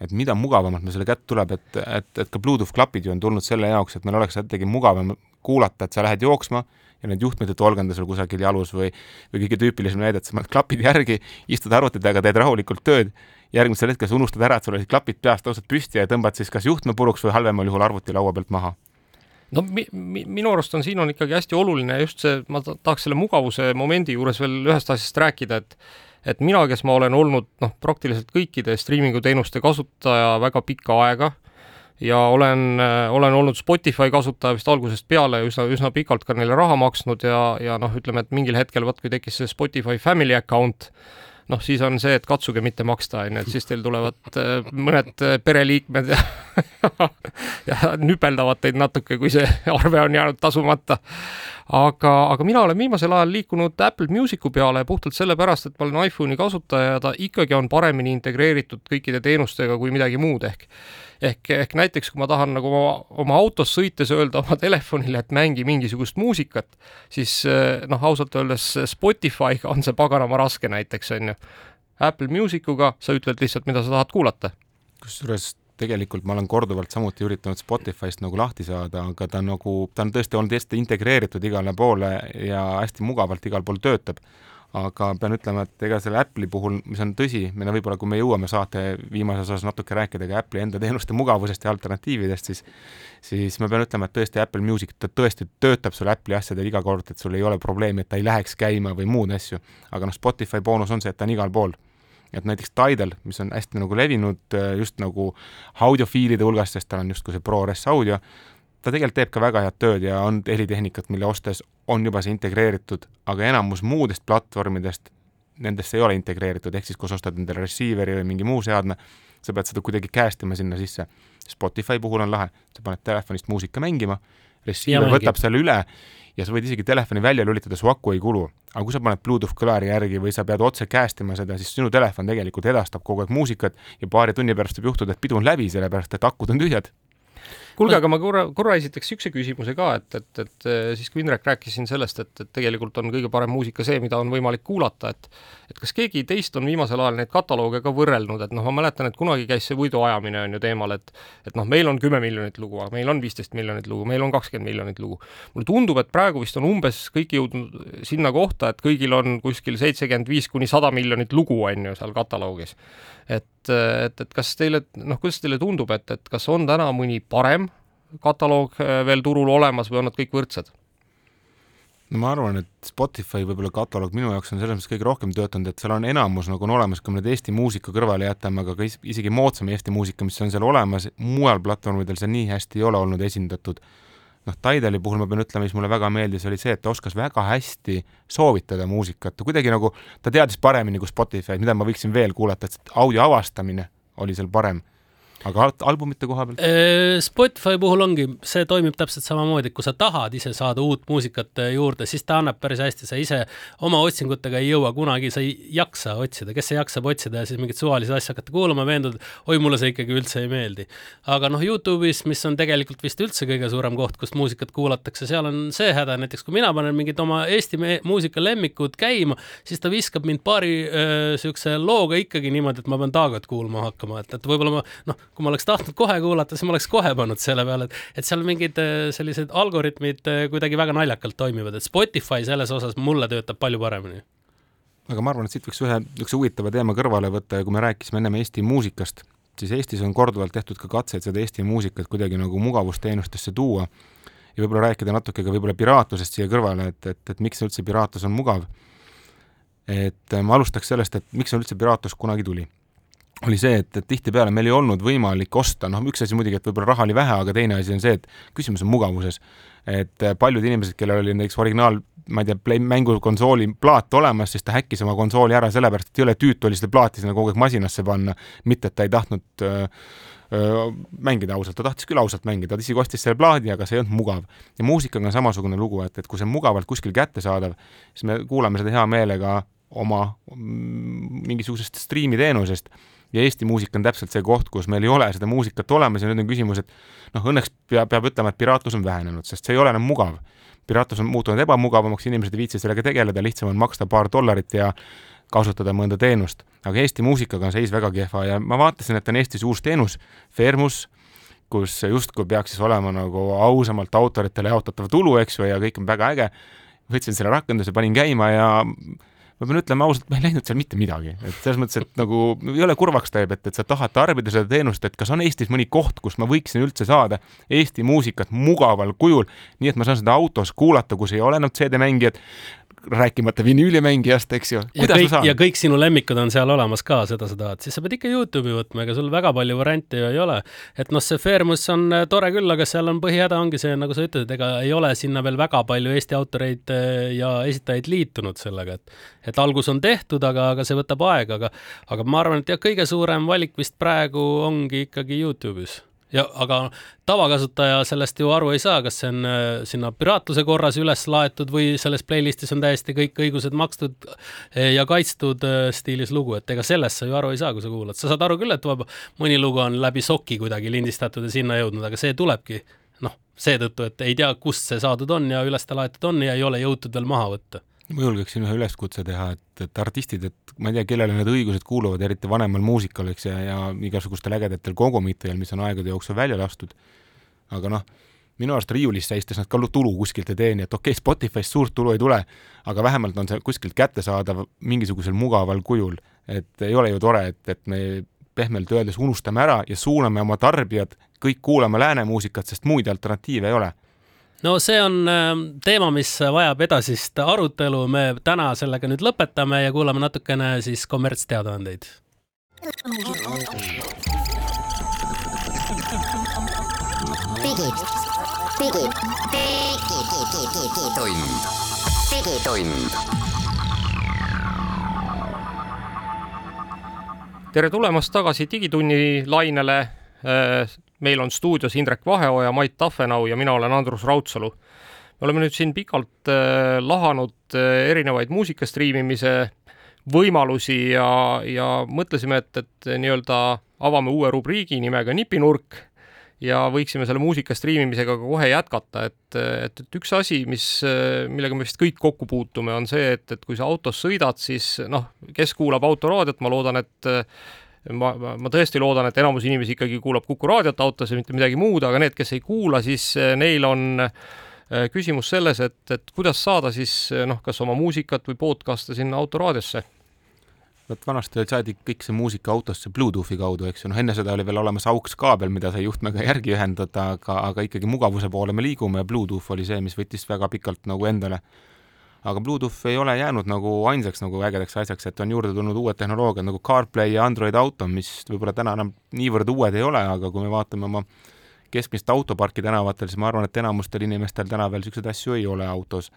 et mida mugavamalt meil selle kätte tuleb, et, et, et ka Bluetooth klapid ju on tulnud selle jaoks, et meil oleks ikkagi mugavam kuulata, et sa lähed jooksma ja need juhtmed ei tolganda sul kusagil jalus või, või kõige tüüpilisem näide, et sa paned klapid järgi, istud arvuti taga, teed rahulikult tööd, järgmisel hetkel sa unustad ära, et sul olid klapid peas, tõused püsti ja tõmbad siis kas juhtme puruks või halvemal juhul arvuti laua pealt maha no mi, mi, minu arust on siin on ikkagi hästi oluline just see, ma tahaks selle mugavuse momendi juures veel ühest asjast rääkida, et et mina, kes ma olen olnud noh, praktiliselt kõikide striimingu teenuste kasutaja väga pikka aega ja olen, olen olnud Spotify kasutaja vist algusest peale üsna, üsna pikalt ka neile raha maksnud ja, ja noh, ütleme, et mingil hetkel vot, kui tekkis see Spotify Family account, noh, siis on see, et katsuge mitte maksta, on ju, et siis teil tulevad äh, mõned äh, pereliikmed ja ja nüpeldavad teid natuke, kui see arve on jäänud tasumata. aga, aga mina olen viimasel ajal liikunud Apple Musicu peale puhtalt sellepärast, et ma olen iPhone'i kasutaja ja ta ikkagi on paremini integreeritud kõikide teenustega kui midagi muud ehk ehk, ehk näiteks kui ma tahan nagu oma, oma autos sõites öelda oma telefonile, et mängi mingisugust muusikat, siis noh, ausalt öeldes Spotify'ga on see paganama raske näiteks, on ju. Apple Musicuga sa ütled lihtsalt, mida sa tahad kuulata. kusjuures tegelikult ma olen korduvalt samuti üritanud Spotify'st nagu lahti saada, aga ta nagu, ta on tõesti olnud hästi integreeritud igale poole ja hästi mugavalt igal pool töötab aga pean ütlema, et ega selle Apple'i puhul, mis on tõsi, meil on võib-olla, kui me jõuame saate viimases osas natuke rääkida ka Apple'i enda teenuste mugavusest ja alternatiividest, siis siis ma pean ütlema, et tõesti Apple Music, ta tõesti töötab sul Apple'i asjadel iga kord, et sul ei ole probleemi, et ta ei läheks käima või muud asju. aga noh, Spotify boonus on see, et ta on igal pool et näiteks Tidal, mis on hästi nagu levinud just nagu audiofiilide hulgas, sest tal on justkui see ProRes audio, ta tegelikult teeb ka väga head tööd ja on helitehnikat, mille ostes on juba see integreeritud, aga enamus muudest platvormidest, nendesse ei ole integreeritud, ehk siis kui sa ostad endale receiver'i või mingi muu seadme, sa pead seda kuidagi käestima sinna sisse. Spotify puhul on lahe, sa paned telefonist muusika mängima, receiver võtab selle üle ja sa võid isegi telefoni välja lülitada, su aku ei kulu. aga kui sa paned Bluetooth kõlari järgi või sa pead otse käestima seda, siis sinu telefon tegelikult edastab kogu aeg muusikat ja paari tunni pärast võib juhtuda, et pidu on läbi, sellepärast et akud on tühjad kuulge, aga ma korra, korra esitaks niisuguse küsimuse ka, et, et, et siis kui Indrek rääkis siin sellest, et, et tegelikult on kõige parem muusika see, mida on võimalik kuulata, et et kas keegi teist on viimasel ajal neid katalooge ka võrrelnud, et noh, ma mäletan, et kunagi käis see võiduajamine on ju teemal, et et noh, meil on kümme miljonit lugu, aga meil on viisteist miljonit lugu, meil on kakskümmend miljonit lugu. mulle tundub, et praegu vist on umbes kõik jõudnud sinna kohta, et kõigil on kuskil seitsekümmend viis kuni sada miljonit lugu on ju seal kataloogis. et, et, et kas teile, noh, kuidas teile tundub, et, et kas on täna mõni parem kataloog äh, veel turul olemas või on nad kõik võrdsed? no ma arvan, et Spotify võib-olla kataloog minu jaoks on selles mõttes kõige rohkem töötanud, et seal on enamus nagu on olemas, kui me nüüd Eesti muusika kõrvale jätame, aga ka isegi moodsam Eesti muusika, mis on seal olemas, mujal platvormidel see nii hästi ei ole olnud esindatud. Noh, Tidali puhul ma pean ütlema, mis mulle väga meeldis, oli see, et ta oskas väga hästi soovitada muusikat, ta kuidagi nagu, ta teadis paremini kui Spotify, mida ma võiksin veel kuulata, et audio avastamine oli seal parem aga albumite koha pealt? Äh, Spotify puhul ongi, see toimib täpselt samamoodi, kui sa tahad ise saada uut muusikat äh, juurde, siis ta annab päris hästi, sa ise oma otsingutega ei jõua kunagi, sa ei jaksa otsida, kes see jaksab otsida ja siis mingit suvalisi asju hakata kuulama, veendud, oi, mulle see ikkagi üldse ei meeldi. aga noh, Youtube'is, mis on tegelikult vist üldse kõige suurem koht, kust muusikat kuulatakse, seal on see häda, näiteks kui mina panen mingid oma Eesti muusika lemmikud käima, siis ta viskab mind paari niisuguse äh, looga ikkagi niimoodi, et ma pean taagat kuulma hakkama, et, et võib-olla ma noh, kui ma oleks tahtnud kohe kuulata, siis ma oleks kohe pannud selle peale, et, et seal mingid äh, sellised algoritmid äh, kuidagi väga naljakalt toimivad, et Spotify selles osas mulle töötab palju paremini aga ma arvan, et siit võiks ühe niisuguse huvitava teema kõrvale võtta ja kui me rääkisime ennem Eesti muusikast, siis Eestis on korduvalt tehtud ka katseid seda Eesti muusikat kuidagi nagu mugavusteenustesse tuua ja võib-olla rääkida natuke ka võib-olla piraatlusest siia kõrvale, et, et, et miks üldse piraatlus on mugav. et ma alustaks sellest, et miks üldse piraatlus kunagi tuli oli see, et, et tihtipeale meil ei olnud võimalik osta, noh, üks asi muidugi, et võib-olla raha oli vähe, aga teine asi on see, et küsimus on mugavuses. et paljud inimesed, kellel oli näiteks originaal, ma ei tea, play, mängukonsooli plaat olemas, siis ta häkkis oma konsooli ära sellepärast, et jõle tüütu oli seda plaati sinna kogu aeg masinasse panna, mitte et ta ei tahtnud öö, öö, mängida ausalt, ta tahtis küll ausalt mängida, ta isegi ostis selle plaadi, aga see ei olnud mugav. ja muusikaga on samasugune lugu, et, et kui see on mugavalt kuskil kättesaadav, siis me kuulame seda hea meelega oma mm, mingisugusest striimiteenusest ja Eesti muusika on täpselt see koht, kus meil ei ole seda muusikat olemas ja nüüd on küsimus, et noh, õnneks peab, peab ütlema, et piraatlus on vähenenud, sest see ei ole enam mugav. piraatlus on muutunud ebamugavamaks, inimesed ei viitsi sellega tegeleda, lihtsam on maksta paar dollarit ja kasutada mõnda teenust. aga Eesti muusikaga on seis väga kehva ja ma vaatasin, et on Eestis uus teenus, Fermus, kus justkui peaks siis olema nagu ausamalt autoritele jaotatav tulu, eks ju, ja kõik on väga äge. võtsin selle rakenduse, panin käima ja ma pean ütlema ausalt, ma ei leidnud seal mitte midagi, et selles mõttes, et nagu jõle kurvaks teeb, et, et sa tahad tarbida seda teenust, et kas on Eestis mõni koht, kus ma võiksin üldse saada Eesti muusikat mugaval kujul, nii et ma saan seda autos kuulata, kus ei ole enam CD-mängijad, rääkimata vinüülimängijast, eks ju. ja kõik, ja kõik sinu lemmikud on seal olemas ka, seda sa tahad, siis sa pead ikka Youtube'i võtma, ega sul väga palju variante ju ei ole. et noh, see Fairmus on äh, tore küll, aga seal on põhihäda ongi see, nagu sa ütled, ega ei ole sinna veel väga palju Eesti autoreid äh, ja esitajaid liitunud sellega, et et algus on tehtud, aga, aga see võtab aega, aga aga ma arvan, et jah, kõige suurem valik vist praegu ongi ikkagi Youtube'is ja aga tavakasutaja sellest ju aru ei saa, kas see on äh, sinna piraatluse korras üles laetud või selles playlist'is on täiesti kõik õigused makstud äh, ja kaitstud äh, stiilis lugu, et ega sellest sa ju aru ei saa, kui sa kuulad. sa saad aru küll, et vaba, mõni lugu on läbi soki kuidagi lindistatud ja sinna jõudnud, aga see tulebki noh, seetõttu, et ei tea, kust see saadud on ja üles ta laetud on ja ei ole jõutud veel maha võtta ma julgeksin ühe üleskutse teha, et, et artistid, et ma ei tea, kellele need õigused kuuluvad, eriti vanemal muusikal, eks, ja, ja igasugustel ägedatel kogumitel, mis on aegade jooksul välja lastud, aga noh, minu arust riiulis seistes nad ka tulu kuskilt ei teeni, et okei okay,, Spotify'st suurt tulu ei tule, aga vähemalt on see kuskilt kättesaadav mingisugusel mugaval kujul. et ei ole ju tore, et, et me pehmelt öeldes unustame ära ja suuname oma tarbijad kõik kuulama lääne muusikat, sest muid alternatiive ei ole no see on ähm, teema, mis vajab edasist arutelu, me täna sellega nüüd lõpetame ja kuulame natukene siis kommertsteadaandeid. digitund, digitund. tere tulemast tagasi Digitunni lainele äh, meil on stuudios Indrek Vaheoja, Mait Tafenau ja mina olen Andrus Raudsalu. me oleme nüüd siin pikalt äh, lahanud äh, erinevaid muusika striimimise võimalusi ja, ja mõtlesime, et, et nii-öelda avame uue rubriigi nimega Nipinurk ja võiksime selle muusika striimimisega ka kohe jätkata, et, et, et üks asi, mis, millega me vist kõik kokku puutume, on see, et, et kui sa autos sõidad, siis noh, kes kuulab autoraadiot, ma loodan, et ma, ma tõesti loodan, et enamus inimesi ikkagi kuulab Kuku raadiot autos ja mitte midagi muud, aga need, kes ei kuula, siis eh, neil on eh, küsimus selles, et, et kuidas saada siis eh, noh, kas oma muusikat või podcast'e sinna autoraadiosse? Vot vanasti saadi kõik see muusika autosse Bluetoothi kaudu, eks ju, noh enne seda oli veel olemas AUX kaabel, mida sai juhtmega järgi ühendada, aga, aga ikkagi mugavuse poole me liigume ja Bluetooth oli see, mis võttis väga pikalt nagu endale aga Bluetooth ei ole jäänud nagu ainsaks nagu ägedaks asjaks, et on juurde tulnud uued tehnoloogiad nagu CarPlay ja Android Auto, mis võib-olla täna enam niivõrd uued ei ole, aga kui me vaatame oma keskmist autoparki tänavatel, siis ma arvan, et enamustel inimestel täna veel niisuguseid asju ei ole autos.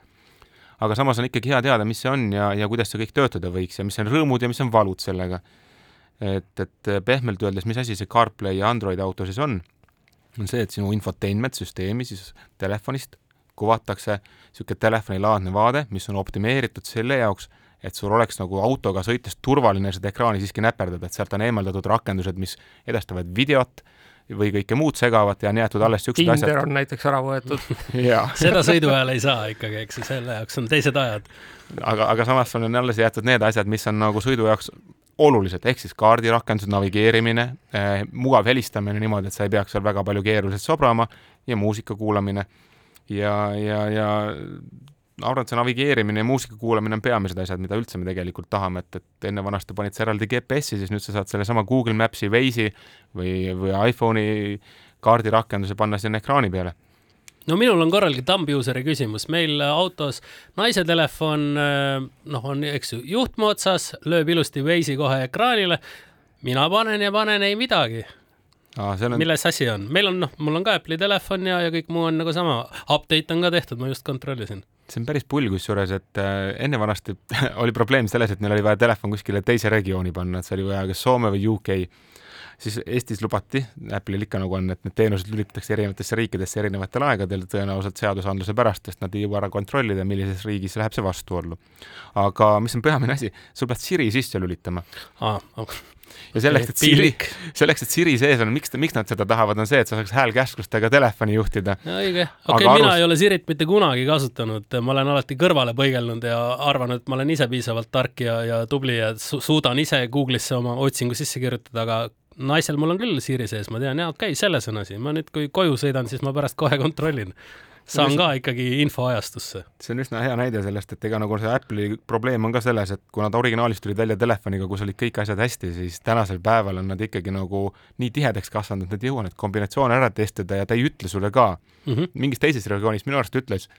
aga samas on ikkagi hea teada, mis see on ja, ja kuidas see kõik töötada võiks ja mis on rõõmud ja mis on valud sellega. et, et pehmelt öeldes, mis asi see CarPlay ja Android auto siis on, on see, et sinu infotainment süsteemi siis telefonist kuvatakse niisugune telefonilaadne vaade, mis on optimeeritud selle jaoks, et sul oleks nagu autoga sõites turvaline seda ekraani siiski näperdada, et sealt on eemaldatud rakendused, mis edastavad videot või kõike muud segavat ja on jäetud alles niisugused asjad. Tinder on näiteks ära võetud seda sõidu ajal ei saa ikkagi, eks ju, selle jaoks on teised ajad. aga, aga samas on alles jäetud need asjad, mis on nagu sõidu jaoks olulised, ehk siis kaardirakendused, navigeerimine eh,, mugav helistamine niimoodi, et sa ei peaks seal väga palju keeruliselt sobrama ja muusika kuulamine ja, ja, ja arvan, et see navigeerimine ja muusika kuulamine on peamised asjad, mida üldse me tegelikult tahame, et, et enne vanasti panid sa eraldi GPS-i, siis nüüd sa saad sellesama Google Maps'i, Waze'i või, või iPhone'i kaardirakenduse panna sinna ekraani peale no minul on korralik thumb-user'i küsimus, meil autos naise telefon, noh, on, eks ju, juhtme otsas, lööb ilusti Waze'i kohe ekraanile. mina panen ja panen ei midagi. Aa, on... milles asi on? meil on, noh, mul on ka Apple'i telefon ja, ja kõik muu on nagu sama. Update on ka tehtud, ma just kontrollisin see on päris pull kusjuures, et äh, enne vanasti oli probleem selles, et meil oli vaja telefon kuskile teise regiooni panna, et see oli vaja kas Soome või UK siis Eestis lubati, Apple'il ikka nagu on, et need teenused lülitatakse erinevatesse riikidesse erinevatel aegadel, tõenäoliselt seadusandluse pärast, sest nad ei jõua ära kontrollida, millises riigis läheb see vastuollu. aga mis on peamine asi, sul pead Siri sisse lülitama ah,. Okay ja selleks, et Siri, selleks, et Siri sees on, miks, miks nad seda tahavad, on see, et sa saaks häälkäsklustega telefoni juhtida. õige, okei okay,, mina arust... ei ole Sirit mitte kunagi kasutanud, ma olen alati kõrvale põigelnud ja arvanud, et ma olen ise piisavalt tark ja, ja tubli ja su suudan ise Google'isse oma otsingu sisse kirjutada, aga naisel mul on küll Siiri sees, ma tean, jaa, okei okay,, selles on asi, ma nüüd, kui koju sõidan, siis ma pärast kohe kontrollin. Saan ka ikkagi infoajastusse. see on üsna hea näide sellest, et ega nagu see Apple'i probleem on ka selles, et kui nad originaalis tulid välja telefoniga, kus olid kõik asjad hästi, siis tänasel päeval on nad ikkagi nagu nii tihedaks kasvanud, et nad ei jõua neid kombinatsioone ära testida ja ta ei ütle sulle ka mm. -hmm. mingis teises regioonis minu arust ütles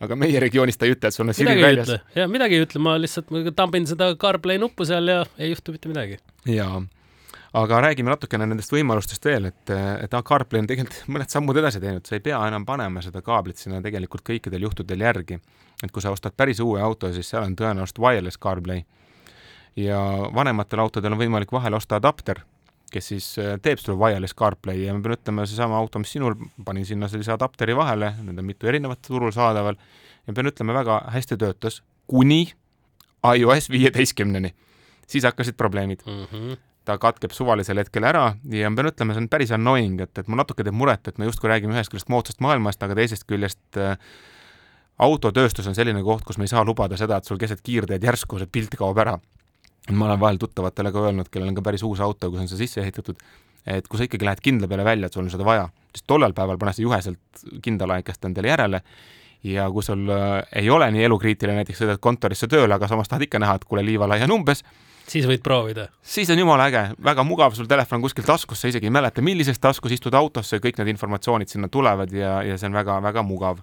aga meie regioonis ta ei ütle, et sul on Siri väljas. ja midagi ei ütle, ma lihtsalt tambin seda CarPlay nuppu seal ja ei juhtu mitte midagi. jaa aga räägime natukene nendest võimalustest veel, et, et CarPlay on tegelikult mõned sammud edasi teinud, sa ei pea enam panema seda kaablit sinna tegelikult kõikidel juhtudel järgi. et kui sa ostad päris uue auto, siis seal on tõenäoliselt wireless CarPlay. ja vanematel autodel on võimalik vahele osta adapter, kes siis äh, teeb sulle wireless CarPlay ja ma pean ütlema, seesama auto, mis sinul, panin sinna sellise adapteri vahele, need on mitu erinevat turul saadaval, ja pean ütlema, väga hästi töötas, kuni iOS viieteistkümneni siis hakkasid probleemid mm. -hmm ta katkeb suvalisel hetkel ära ja ma pean ütlema, see on päris annoying, et, et mul natuke teeb muret, et me justkui räägime ühest küljest moodsast maailmast, aga teisest küljest äh, autotööstus on selline koht, kus me ei saa lubada seda, et sul keset kiirteed järsku see pilt kaob ära. ma olen vahel tuttavatele ka öelnud, kellel on ka päris uus auto, kus on see sisse ehitatud, et kui sa ikkagi lähed kindla peale välja, et sul on seda vaja, siis tollel päeval pane see juheselt kindla aeg-käest endale järele ja kui sul äh, ei ole nii elukriitiline, näiteks sõidad kontorisse tööle, aga samas tahad ikka näha, et kuule, liivalaia on umbes, siis võid proovida. siis on jumala äge, väga mugav, sul telefon on kuskil taskus, sa isegi ei mäleta, millises taskus istud autosse, kõik need informatsioonid sinna tulevad ja, ja see on väga-väga mugav.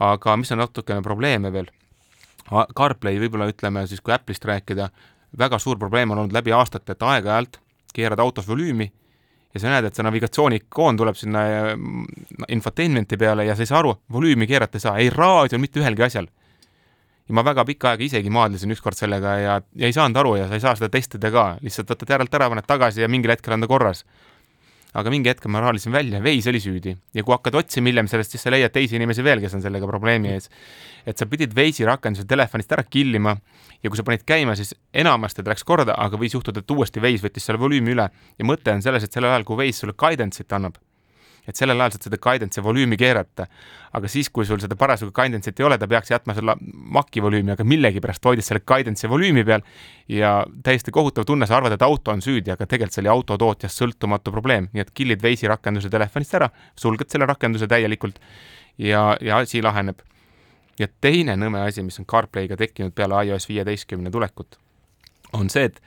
aga mis on natukene probleeme veel? CarPlay võib-olla ütleme siis, kui Apple'ist rääkida, väga suur probleem on olnud läbi aastate, et aeg-ajalt keerad autos volüümi ja sa näed, et see navigatsioonikoon tuleb sinna mm, infotainment'i peale ja sa ei saa aru, volüümi keerata ei saa, ei raadiol, mitte ühelgi asjal ja ma väga pikka aega isegi maadlesin ükskord sellega ja, ja ei saanud aru ja sa ei saa seda testida ka, lihtsalt võtad järelt ära, paned tagasi ja mingil hetkel on ta korras. aga mingi hetk ma raalisin välja, veis oli süüdi ja kui hakkad otsima hiljem sellest, siis sa leiad teisi inimesi veel, kes on sellega probleemi ees. et sa pidid veisi rakenduse telefonist ära killima ja kui sa panid käima, siis enamasti ta läks korda, aga võis juhtuda, et uuesti veis võttis selle volüümi üle ja mõte on selles, et sellel ajal, kui veis sulle guidance'it annab et sellel ajal saad seda guidance'i volüümi keerata. aga siis, kui sul seda parasjagu guidance'it ei ole, ta peaks jätma selle Maci volüümi, aga millegipärast hoidis selle guidance'i volüümi peal ja täiesti kohutav tunne, sa arvad, et auto on süüdi, aga tegelikult see oli autotootjast sõltumatu probleem, nii et kill'id Waze'i rakenduse telefonist ära, sulged selle rakenduse täielikult ja, ja asi laheneb. ja teine nõme asi, mis on CarPlay'ga tekkinud peale iOS viieteistkümne tulekut, on see, et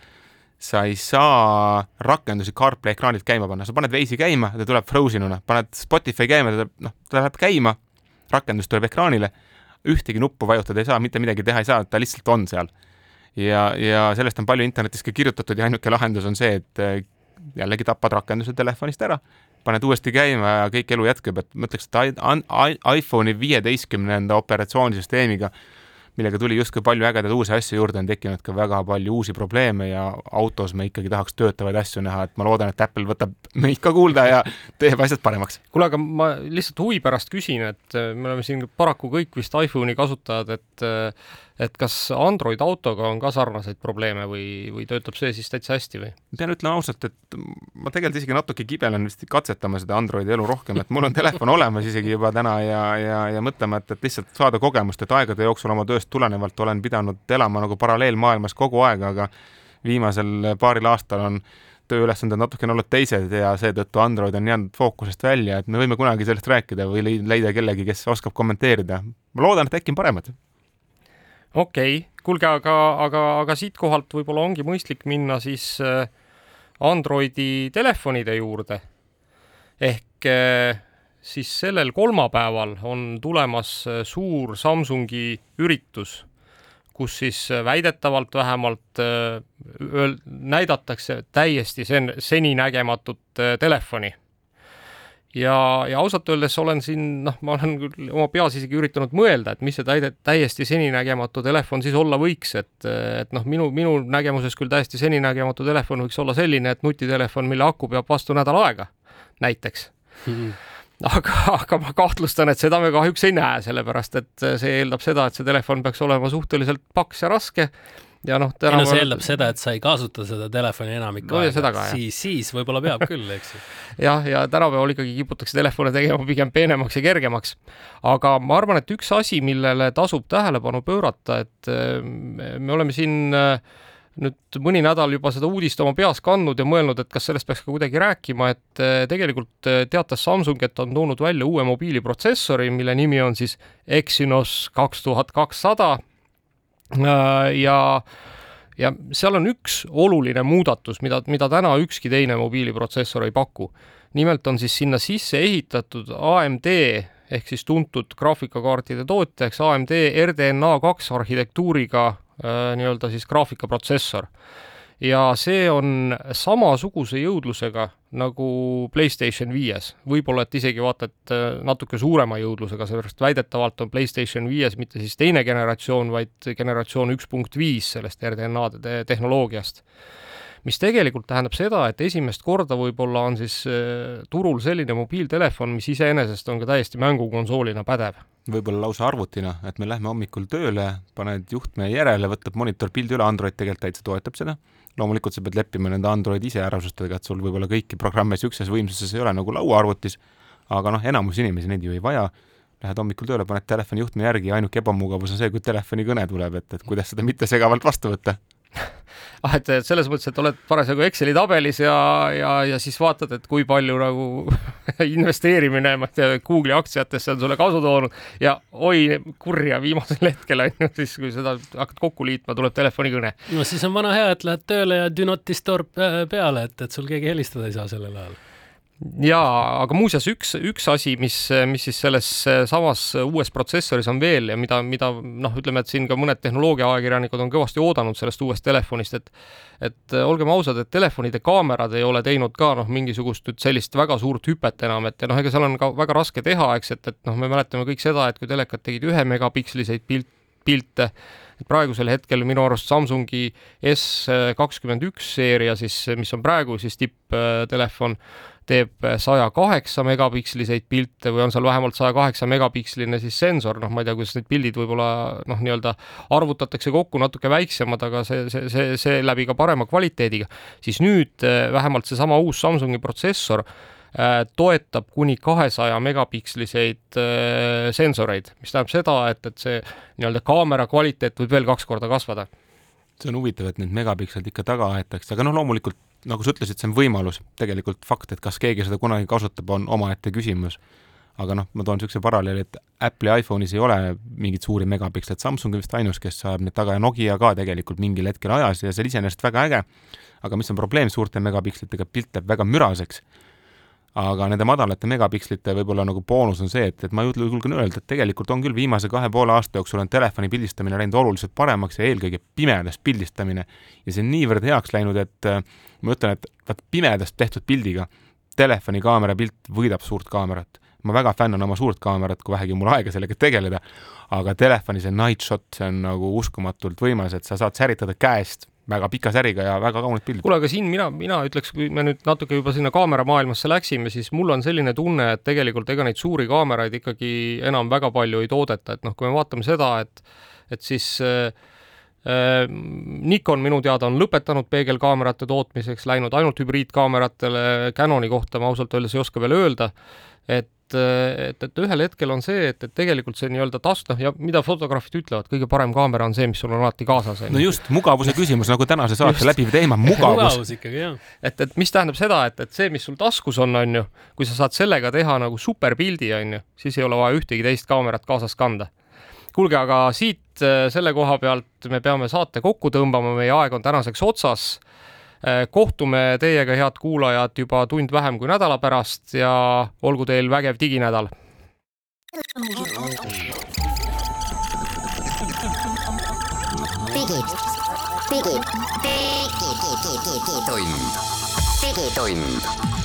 sa ei saa rakendusi CarPlay ekraanilt käima panna, sa paned Waze'i käima, ta tuleb frozen una, paned Spotify käima, ta tuleb, noh, ta läheb käima, rakendus tuleb ekraanile, ühtegi nuppu vajutada ei saa, mitte midagi teha ei saa, ta lihtsalt on seal. ja, ja sellest on palju internetis ka kirjutatud ja ainuke lahendus on see, et äh, jällegi tapad rakenduse telefonist ära, paned uuesti käima ja kõik elu jätkub, et ma ütleks, et iPhone'i viieteistkümnenda operatsioonisüsteemiga millega tuli justkui palju ägedaid uusi asju juurde, on tekkinud ka väga palju uusi probleeme ja autos me ikkagi tahaks töötavaid asju näha, et ma loodan, et Apple võtab meid ka kuulda ja teeb asjad paremaks. kuule, aga ma lihtsalt huvi pärast küsin, et äh, me oleme siin paraku kõik vist iPhone'i kasutajad, et äh, et kas Android autoga on ka sarnaseid probleeme või, või töötab see siis täitsa hästi või? pean ütlema ausalt, et ma tegelikult isegi natuke kibelen vist katsetama seda Androidi elu rohkem, et mul on telefon olemas isegi juba täna ja, ja, ja mõtlema, et, et lihtsalt saada kogemust, et aegade jooksul oma tööst tulenevalt olen pidanud elama nagu paralleelmaailmas kogu aeg, aga viimasel paaril aastal on tööülesanded natukene olnud teised ja seetõttu Android on jäänud fookusest välja, et me võime kunagi sellest rääkida või leida kellegi, kes oskab kommenteerida. ma loodan, et äkki on paremad. Okei okay., kuulge, aga, aga, aga siitkohalt võib-olla ongi mõistlik minna siis äh, Androidi telefonide juurde. ehk äh, siis sellel kolmapäeval on tulemas äh, suur Samsungi üritus kus siis väidetavalt vähemalt äh, öel-, näidatakse täiesti sen-, seninägematut telefoni. Ja, ja ausalt öeldes olen siin, noh, ma olen küll oma peas isegi üritanud mõelda, et mis see täide-, täiesti seninägematu telefon siis olla võiks, et, et noh, minu, minu nägemuses küll täiesti seninägematu telefon võiks olla selline, et nutitelefon, mille aku peab vastu nädal aega, näiteks. Hmm aga, aga ma kahtlustan, et seda me kahjuks ei näe, sellepärast et see eeldab seda, et see telefon peaks olema suhteliselt paks ja raske ja noh, ei no see eeldab seda, et sa ei kasuta seda telefoni enamik no, aega, siis, siis võib-olla peab küll, eks ju. jah, ja tänapäeval ikkagi kiputakse telefone tegema pigem peenemaks ja kergemaks. aga ma arvan, et üks asi, millele tasub tähelepanu pöörata, et me oleme siin äh, nüüd mõni nädal juba seda uudist oma peas kandnud ja mõelnud, et kas sellest peaks ka kuidagi rääkima, et eh, tegelikult eh, teatas Samsung, et on toonud välja uue mobiiliprotsessori, mille nimi on siis Exynos kaks tuhat kakssada. Äh, ja, ja seal on üks oluline muudatus, mida, mida täna ükski teine mobiiliprotsessor ei paku. nimelt on siis sinna sisse ehitatud AMD ehk siis tuntud graafikakaartide tootjaks AMD RDNA kaks arhitektuuriga Äh, nii-öelda siis graafikaprotsessor. Ja see on samasuguse jõudlusega nagu Playstation viies, võib-olla et isegi vaata, et äh, natuke suurema jõudlusega, seepärast väidetavalt on Playstation viies mitte siis teine generatsioon, vaid generatsioon üks punkt viis sellest RDNA tehnoloogiast mis tegelikult tähendab seda, et esimest korda võib-olla on siis äh, turul selline mobiiltelefon, mis iseenesest on ka täiesti mängukonsoolina pädev. võib-olla lausa arvutina, et me lähme hommikul tööle, paned juhtme järele, võtab monitor pildi üle, Android tegelikult täitsa toetab seda. Loomulikult sa pead leppima nende Androidi iseärasustega, et sul võib-olla kõiki programme niisuguses võimsuses ei ole nagu lauaarvutis, aga noh, enamus inimesi neid ju ei vaja. Lähed hommikul tööle, paned telefoni juhtme järgi ja ainuke ebamugavus on see, kui telefonikõne tuleb, et, et kuidas seda mittesegavalt vastu võtta ah, et selles mõttes, et oled parasjagu Exceli tabelis ja, ja, ja siis vaatad, et kui palju nagu investeerimine, ma ei tea, Google'i aktsiatesse on sulle kasu toonud ja oi kurja, viimasel hetkel on ju siis, kui seda hakkad kokku liitma, tuleb telefonikõne. no siis on vana hea, et lähed tööle ja do not disturb peale, et, et sul keegi helistada ei saa sellel ajal jaa, aga muuseas üks, üks asi, mis, mis siis selles samas uues protsessoris on veel ja mida, mida noh, ütleme, et siin ka mõned tehnoloogiaajakirjanikud on kõvasti oodanud sellest uuest telefonist, et et olgem ausad, et telefonide kaamerad ei ole teinud ka noh, mingisugust nüüd sellist väga suurt hüpet enam, et noh, ega seal on ka väga raske teha, eks, et, et noh, me mäletame kõik seda, et kui telekad tegid ühe megapiksliseid pilt, pilte, et praegusel hetkel minu arust Samsungi S kakskümmend üks seeria siis, mis on praegu siis tipptelefon, teeb saja kaheksa megapiksliseid pilte või on seal vähemalt saja kaheksa megapiksline siis sensor, noh, ma ei tea, kuidas need pildid võib-olla noh, nii-öelda arvutatakse kokku natuke väiksemad, aga see, see, see, seeläbi ka parema kvaliteediga, siis nüüd eh, vähemalt seesama uus Samsungi protsessor äh, toetab kuni kahesaja megapiksliseid äh, sensoreid, mis tähendab seda, et, et see nii-öelda kaamera kvaliteet võib veel kaks korda kasvada. See on huvitav, et need megapikslid ikka taga aetakse, aga noh, loomulikult nagu sa ütlesid, see on võimalus, tegelikult fakt, et kas keegi seda kunagi kasutab, on omaette küsimus. aga noh, ma toon niisuguse paralleeli, et Apple'i iPhone'is ei ole mingeid suuri megapiksleid, Samsung on vist ainus, kes saab need taga ja Nokia ka tegelikult mingil hetkel ajas ja see on iseenesest väga äge, aga mis on probleem suurte megapikslitega, pilt jääb väga müraseks aga nende madalate megapikslite võib-olla nagu boonus on see, et, et ma julgen öelda, et tegelikult on küll viimase kahe poole aasta jooksul on telefoni pildistamine läinud oluliselt paremaks ja eelkõige pimedas pildistamine. ja see on niivõrd heaks läinud, et äh, ma ütlen, et vaat pimedast tehtud pildiga telefoni kaamera pilt võidab suurt kaamerat. ma väga fänn on oma suurt kaamerat, kui vähegi mul aega sellega tegeleda, aga telefoni see night shot, see on nagu uskumatult võimas, et sa saad säritada käest väga pika säriga ja väga kaunid pildid. kuule, aga siin mina, mina ütleks, kui me nüüd natuke juba sinna kaameramaailmasse läksime, siis mul on selline tunne, et tegelikult ega neid suuri kaameraid ikkagi enam väga palju ei toodeta, et noh, kui me vaatame seda, et et siis äh, äh, Nikon minu teada on lõpetanud peegelkaamerate tootmiseks, läinud ainult hübriidkaameratele, Canoni kohta ma ausalt öeldes ei oska veel öelda, et et, et ühel hetkel on see, et, et tegelikult see nii-öelda task, noh ja mida fotograafid ütlevad, kõige parem kaamera on see, mis sul on alati kaasas. no just, mugavuse küsimus nagu tänase saate läbiv teema, mugavus. mugavus ikkagi, jah. et, et mis tähendab seda, et, et see, mis sul taskus on, on ju, kui sa saad sellega teha nagu superpildi, on ju, siis ei ole vaja ühtegi teist kaamerat kaasas kanda. kuulge, aga siit selle koha pealt me peame saate kokku tõmbama, meie aeg on tänaseks otsas Äh, kohtume teiega, head kuulajad, juba tund vähem kui nädala pärast ja olgu teil vägev diginädal. digid, digid, digitund, digitund